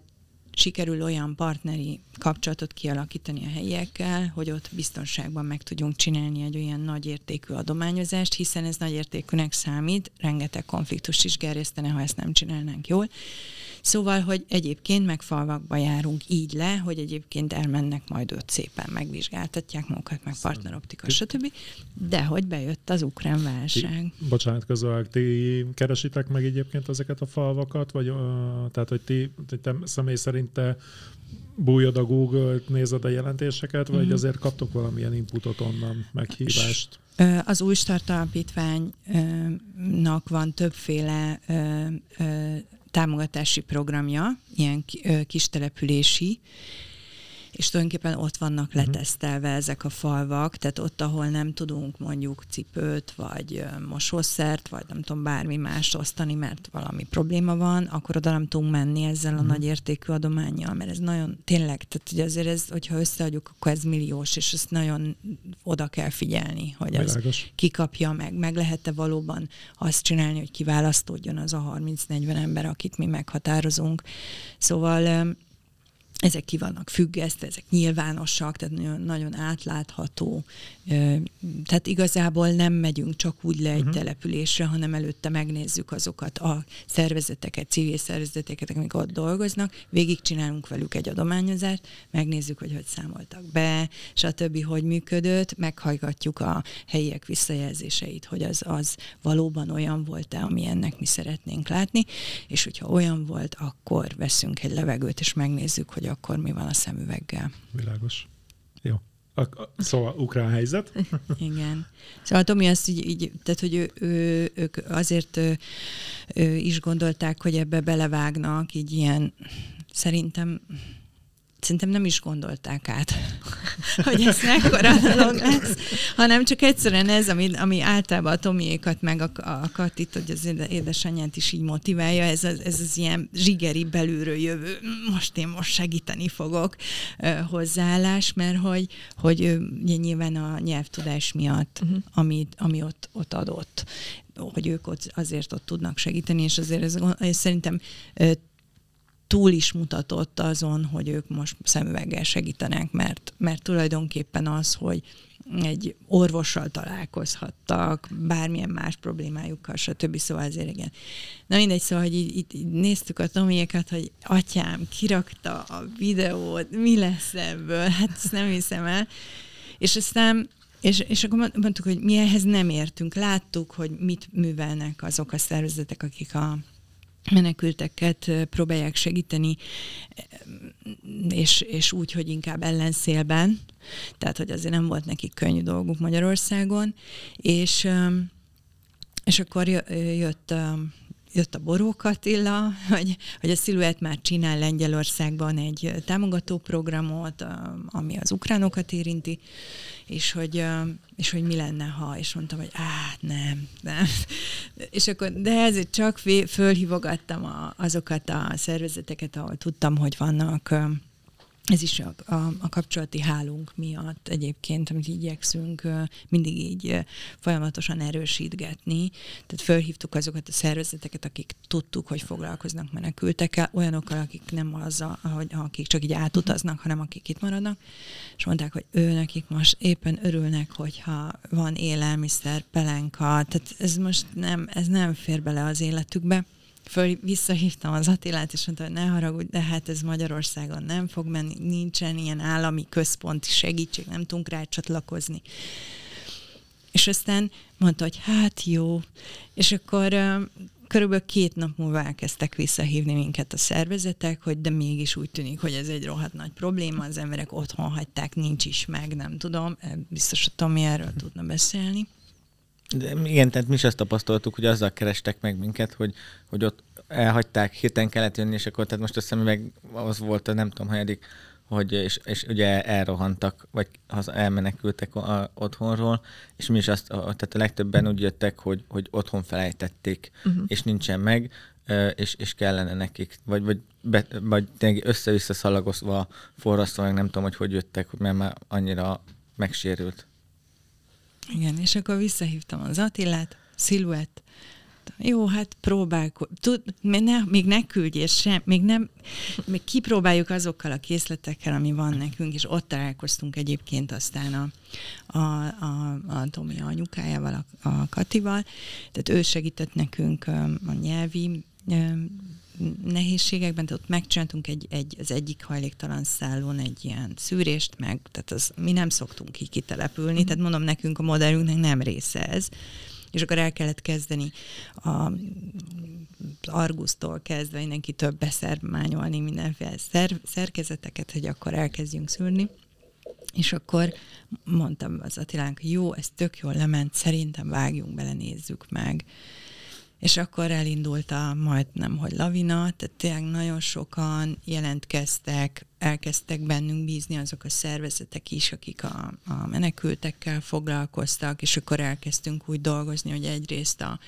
sikerül olyan partneri kapcsolatot kialakítani a helyiekkel, hogy ott biztonságban meg tudjunk csinálni egy olyan nagy értékű adományozást, hiszen ez nagy értékűnek számít, rengeteg konfliktus is gerjesztene, ha ezt nem csinálnánk jól. Szóval, hogy egyébként meg falvakba járunk így le, hogy egyébként elmennek majd ott szépen, megvizsgáltatják magukat, meg partneroptika, stb. De hogy bejött az ukrán válság. Ti, bocsánat, közöleg, ti keresitek meg egyébként ezeket a falvakat, vagy uh, tehát, hogy ti, te személy szerint te bújod a Google-t, nézed a jelentéseket, vagy mm. azért kaptok valamilyen inputot onnan, meghívást? Az új start alapítványnak van többféle támogatási programja, ilyen kistelepülési, és tulajdonképpen ott vannak uh-huh. letesztelve ezek a falvak, tehát ott, ahol nem tudunk mondjuk cipőt, vagy mosószert, vagy nem tudom, bármi más osztani, mert valami probléma van, akkor oda nem tudunk menni ezzel a uh-huh. nagy értékű adományjal, mert ez nagyon, tényleg, tehát ugye azért ez, hogyha összeadjuk, akkor ez milliós, és ezt nagyon oda kell figyelni, hogy az kikapja meg, meg lehet-e valóban azt csinálni, hogy kiválasztódjon az a 30-40 ember, akit mi meghatározunk. Szóval ezek ki vannak függesztve, ezek nyilvánosak, tehát nagyon, nagyon átlátható. Tehát igazából nem megyünk csak úgy le egy uh-huh. településre, hanem előtte megnézzük azokat a szervezeteket, civil szervezeteket, amik ott dolgoznak, végigcsinálunk velük egy adományozást, megnézzük, hogy hogy számoltak be, stb., hogy működött, meghallgatjuk a helyiek visszajelzéseit, hogy az, az valóban olyan volt-e, ami ennek mi szeretnénk látni, és hogyha olyan volt, akkor veszünk egy levegőt, és megnézzük, hogy akkor mi van a szemüveggel. Világos. Jó. A, a, szóval ukrán helyzet. Igen. Szóval Tomi azt így, így tehát, hogy ő, ő, ők azért ő, ő is gondolták, hogy ebbe belevágnak, így ilyen, szerintem szerintem nem is gondolták át, hogy ez mekkora dolog lesz, hanem csak egyszerűen ez, ami, ami általában a Tomiékat meg a, a Katit, hogy az édesanyját is így motiválja, ez az, ez az ilyen zsigeri belülről jövő, most én most segíteni fogok hozzáállás, mert hogy, hogy nyilván a nyelvtudás miatt, uh-huh. ami, ami ott, ott adott, hogy ők ott, azért ott tudnak segíteni, és azért ez, ez szerintem túl is mutatott azon, hogy ők most szemüveggel segítenek, mert, mert tulajdonképpen az, hogy egy orvossal találkozhattak, bármilyen más problémájukkal, stb. Szóval azért igen. Na mindegy, szóval, hogy így, így, így néztük a Tomiékat, hogy atyám kirakta a videót, mi lesz ebből, hát ezt nem hiszem el. És aztán és, és akkor mondtuk, hogy mi ehhez nem értünk. Láttuk, hogy mit művelnek azok a szervezetek, akik a menekülteket próbálják segíteni, és, és úgy, hogy inkább ellenszélben, tehát hogy azért nem volt nekik könnyű dolguk Magyarországon, és, és akkor jött jött a Borók Attila, hogy, hogy a Sziluett már csinál Lengyelországban egy támogató programot, ami az ukránokat érinti, és hogy, és hogy mi lenne, ha, és mondtam, hogy á, nem, nem. És akkor, de ezért csak fölhívogattam a, azokat a szervezeteket, ahol tudtam, hogy vannak ez is a, a, a kapcsolati hálunk miatt egyébként, amit igyekszünk mindig így folyamatosan erősítgetni. Tehát fölhívtuk azokat a szervezeteket, akik tudtuk, hogy foglalkoznak menekültekkel, olyanokkal, akik nem az, hogy akik csak így átutaznak, hanem akik itt maradnak, és mondták, hogy ő nekik most éppen örülnek, hogyha van élelmiszer, pelenka, tehát ez most nem, ez nem fér bele az életükbe föl, visszahívtam az Attilát, és mondta, hogy ne haragudj, de hát ez Magyarországon nem fog menni, nincsen ilyen állami központi segítség, nem tudunk rá csatlakozni. És aztán mondta, hogy hát jó, és akkor körülbelül két nap múlva elkezdtek visszahívni minket a szervezetek, hogy de mégis úgy tűnik, hogy ez egy rohadt nagy probléma, az emberek otthon hagyták, nincs is meg, nem tudom, biztos a Tomi erről tudna beszélni. De igen, tehát mi is azt tapasztaltuk, hogy azzal kerestek meg minket, hogy, hogy ott elhagyták, hirtelen kellett jönni, és akkor tehát most azt hiszem, meg az volt a nem tudom, hanyadik, hogy, és, és ugye elrohantak, vagy haza elmenekültek a, a, otthonról, és mi is azt, a, tehát a legtöbben úgy jöttek, hogy, hogy otthon felejtették, uh-huh. és nincsen meg, és, és kellene nekik, vagy, vagy, be, vagy össze-vissza szalagozva, forrasztva, meg nem tudom, hogy hogy jöttek, mert már annyira megsérült. Igen, és akkor visszahívtam az Attilát, sziluett, jó, hát próbálko, tud, ne, még ne küldjél sem, még nem, még kipróbáljuk azokkal a készletekkel, ami van nekünk, és ott találkoztunk egyébként aztán a, a, a, a Tomi anyukájával, a, a Katival, tehát ő segített nekünk a nyelvi nehézségekben, tehát ott megcsináltunk egy, egy, az egyik hajléktalan szállón egy ilyen szűrést, meg, tehát az, mi nem szoktunk így kitelepülni, tehát mondom, nekünk a modellünknek nem része ez, és akkor el kellett kezdeni a Argusztól kezdve mindenki több beszermányolni mindenféle szer, szerkezeteket, hogy akkor elkezdjünk szűrni. És akkor mondtam az Attilánk, jó, ez tök jól lement, szerintem vágjunk bele, nézzük meg és akkor elindult a majdnem, hogy lavina, tehát tényleg nagyon sokan jelentkeztek, elkezdtek bennünk bízni azok a szervezetek is, akik a, a menekültekkel foglalkoztak, és akkor elkezdtünk úgy dolgozni, hogy egyrészt a,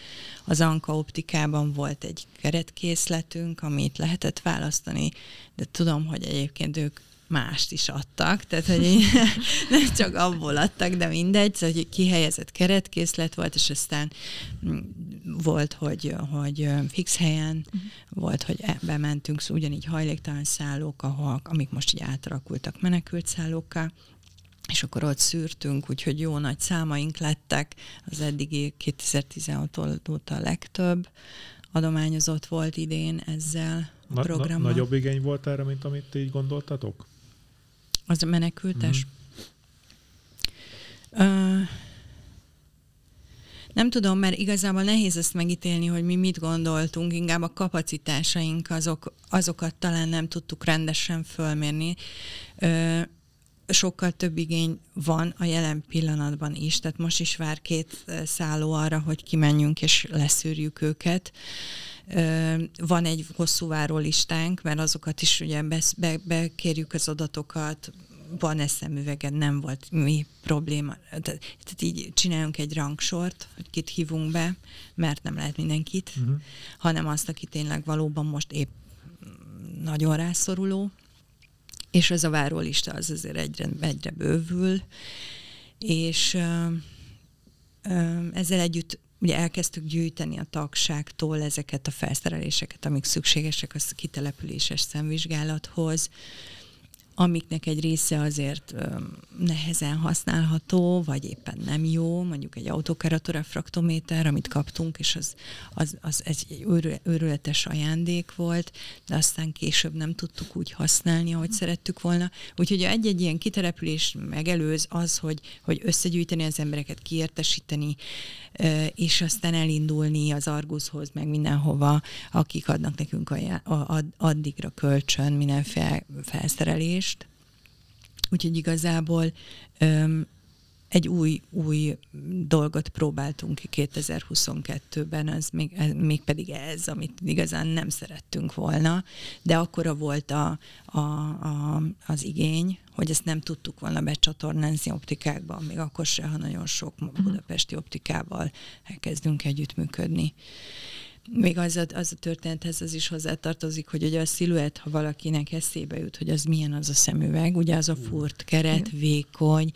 az Anka optikában volt egy keretkészletünk, amit lehetett választani, de tudom, hogy egyébként ők mást is adtak, tehát hogy nem csak abból adtak, de mindegy, szóval hogy kihelyezett keretkészlet volt, és aztán mm, volt, hogy, hogy fix helyen, uh-huh. volt, hogy e, bementünk, szóval ugyanígy hajléktalan szállók, ahol, amik most így átalakultak menekült szállókká, és akkor ott szűrtünk, úgyhogy jó nagy számaink lettek, az eddigi 2016 óta a legtöbb adományozott volt idén ezzel a programmal. Na, nagyobb igény volt erre, mint amit így gondoltatok? Az a menekültes? Mm. Uh, nem tudom, mert igazából nehéz ezt megítélni, hogy mi mit gondoltunk, inkább a kapacitásaink azok, azokat talán nem tudtuk rendesen fölmérni. Uh, sokkal több igény van a jelen pillanatban is, tehát most is vár két szálló arra, hogy kimenjünk és leszűrjük őket. Van egy hosszú várólistánk, mert azokat is ugye be, bekérjük az adatokat, van eszemüvegen, nem volt mi probléma. Tehát, így csináljunk egy rangsort, hogy kit hívunk be, mert nem lehet mindenkit, uh-huh. hanem azt, aki tényleg valóban most épp nagyon rászoruló, és ez a várólista az azért egyre, egyre bővül, és ö, ö, ezzel együtt ugye elkezdtük gyűjteni a tagságtól ezeket a felszereléseket, amik szükségesek a kitelepüléses szemvizsgálathoz, amiknek egy része azért nehezen használható, vagy éppen nem jó, mondjuk egy autokeratorefraktométer, amit kaptunk, és az, az, az egy őrületes ajándék volt, de aztán később nem tudtuk úgy használni, ahogy szerettük volna. Úgyhogy egy-egy ilyen kiterepülés megelőz az, hogy, hogy összegyűjteni az embereket, kiértesíteni, és aztán elindulni az Argushoz, meg mindenhova, akik adnak nekünk addigra kölcsön mindenféle felszerelést. Úgyhogy igazából egy új, új dolgot próbáltunk ki 2022-ben, az még, még pedig ez, amit igazán nem szerettünk volna, de akkora volt a, a, a, az igény, hogy ezt nem tudtuk volna becsatornázni optikákban, még akkor se, ha nagyon sok mhm. budapesti optikával elkezdünk együttműködni még az a, az a történethez az is hozzátartozik, hogy ugye a sziluett, ha valakinek eszébe jut, hogy az milyen az a szemüveg, ugye az a furt keret, vékony,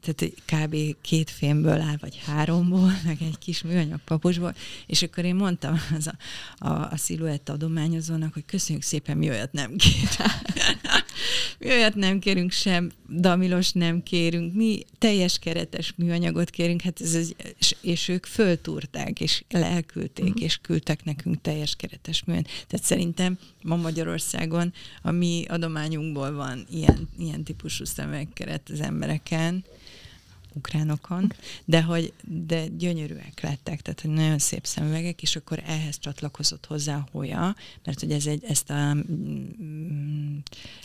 tehát kb. két fémből áll, vagy háromból, meg egy kis műanyag paposból, és akkor én mondtam az a, a, a sziluett adományozónak, hogy köszönjük szépen, mi olyat nem kér. Mi olyat nem kérünk sem, damilos nem kérünk, mi teljes keretes műanyagot kérünk, hát ez, ez és, és ők föltúrták, és elküldték, uh-huh. és küldtek nekünk teljes keretes műan. Tehát szerintem ma Magyarországon a mi adományunkból van ilyen, ilyen típusú szemekeret az embereken, ukránokon, de hogy de gyönyörűek lettek, tehát hogy nagyon szép szemüvegek, és akkor ehhez csatlakozott hozzá a Hoya, mert hogy ez egy, ezt a mm,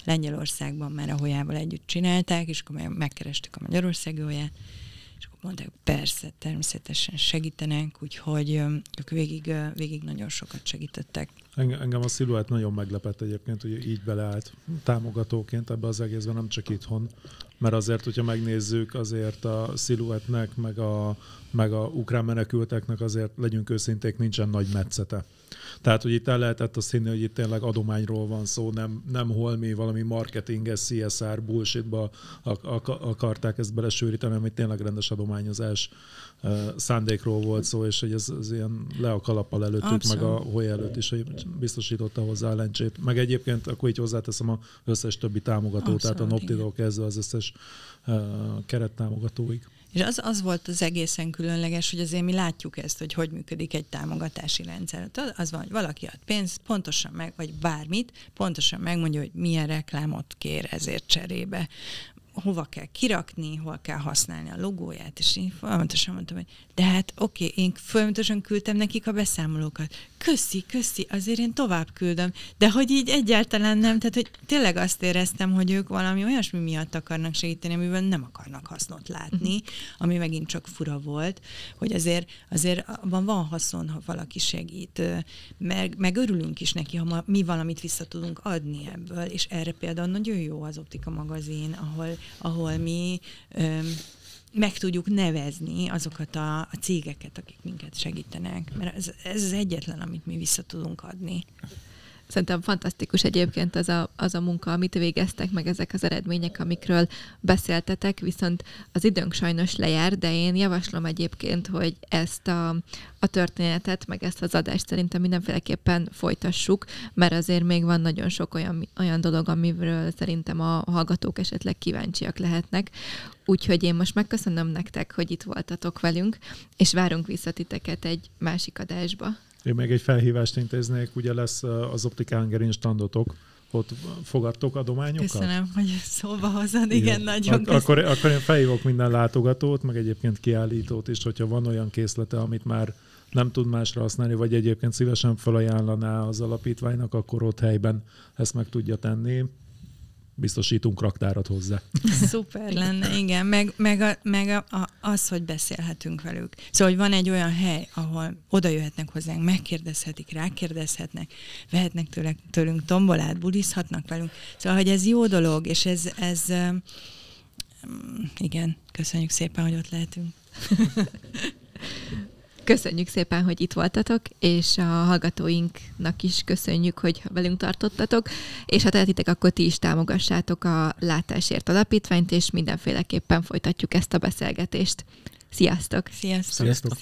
Lengyelországban már a Hoyával együtt csinálták, és akkor megkerestük a Magyarországi akkor mondták, persze, természetesen segítenek, úgyhogy ők végig, végig nagyon sokat segítettek. Engem a sziluett nagyon meglepett egyébként, hogy így beleállt támogatóként ebbe az egészben, nem csak itthon, mert azért, hogyha megnézzük, azért a sziluettnek, meg a, meg a ukrán menekülteknek azért, legyünk őszinték, nincsen nagy metszete. Tehát, hogy itt el lehetett azt hinni, hogy itt tényleg adományról van szó, nem, nem holmi valami marketinges CSR bullshitba akarták ezt belesűríteni, hanem hogy tényleg rendes adományozás szándékról volt szó, és hogy ez, ez ilyen le a kalappal előttük, meg a holy előtt is, hogy biztosította hozzá a lencsét. Meg egyébként akkor így hozzáteszem a összes többi támogató, Abszolút, tehát a Noptidól kezdve az összes uh, kerettámogatóig. És az, az volt az egészen különleges, hogy azért mi látjuk ezt, hogy hogy működik egy támogatási rendszer. Az van, hogy valaki ad pénzt, pontosan meg, vagy bármit, pontosan megmondja, hogy milyen reklámot kér ezért cserébe hova kell kirakni, hol kell használni a logóját, és én folyamatosan mondtam, hogy de hát oké, okay, én folyamatosan küldtem nekik a beszámolókat. Köszi, köszi, azért én tovább küldöm, de hogy így egyáltalán nem, tehát hogy tényleg azt éreztem, hogy ők valami olyasmi miatt akarnak segíteni, amiben nem akarnak hasznot látni, uh-huh. ami megint csak fura volt, hogy azért, azért van, van haszon, ha valaki segít, meg, meg örülünk is neki, ha ma, mi valamit vissza tudunk adni ebből, és erre például nagyon jó az Optika magazin, ahol ahol mi öm, meg tudjuk nevezni azokat a, a cégeket, akik minket segítenek, mert ez, ez az egyetlen, amit mi vissza tudunk adni. Szerintem fantasztikus egyébként az a, az a munka, amit végeztek, meg ezek az eredmények, amikről beszéltetek, viszont az időnk sajnos lejár, de én javaslom egyébként, hogy ezt a, a történetet, meg ezt az adást szerintem mindenféleképpen folytassuk, mert azért még van nagyon sok olyan, olyan dolog, amiről szerintem a hallgatók esetleg kíváncsiak lehetnek. Úgyhogy én most megköszönöm nektek, hogy itt voltatok velünk, és várunk vissza titeket egy másik adásba. Én még egy felhívást intéznék, ugye lesz az Optikángerin standotok, ott fogadtok adományokat? Köszönöm, hogy szóba hozod, igen, igen nagyon Ak- akkor, akkor én felhívok minden látogatót, meg egyébként kiállítót is, hogyha van olyan készlete, amit már nem tud másra használni, vagy egyébként szívesen felajánlaná az alapítványnak, akkor ott helyben ezt meg tudja tenni biztosítunk raktárat hozzá. Szuper lenne, igen, meg, meg, a, meg a, a, az, hogy beszélhetünk velük. Szóval, hogy van egy olyan hely, ahol oda jöhetnek hozzánk, megkérdezhetik, rákérdezhetnek, vehetnek tőle, tőlünk tombolát, bulizhatnak velünk. Szóval, hogy ez jó dolog, és ez, ez igen, köszönjük szépen, hogy ott lehetünk. Köszönjük szépen, hogy itt voltatok, és a hallgatóinknak is köszönjük, hogy velünk tartottatok, és ha tehetitek, akkor ti is támogassátok a Látásért Alapítványt, és mindenféleképpen folytatjuk ezt a beszélgetést. Sziasztok! Sziasztok! Sziasztok.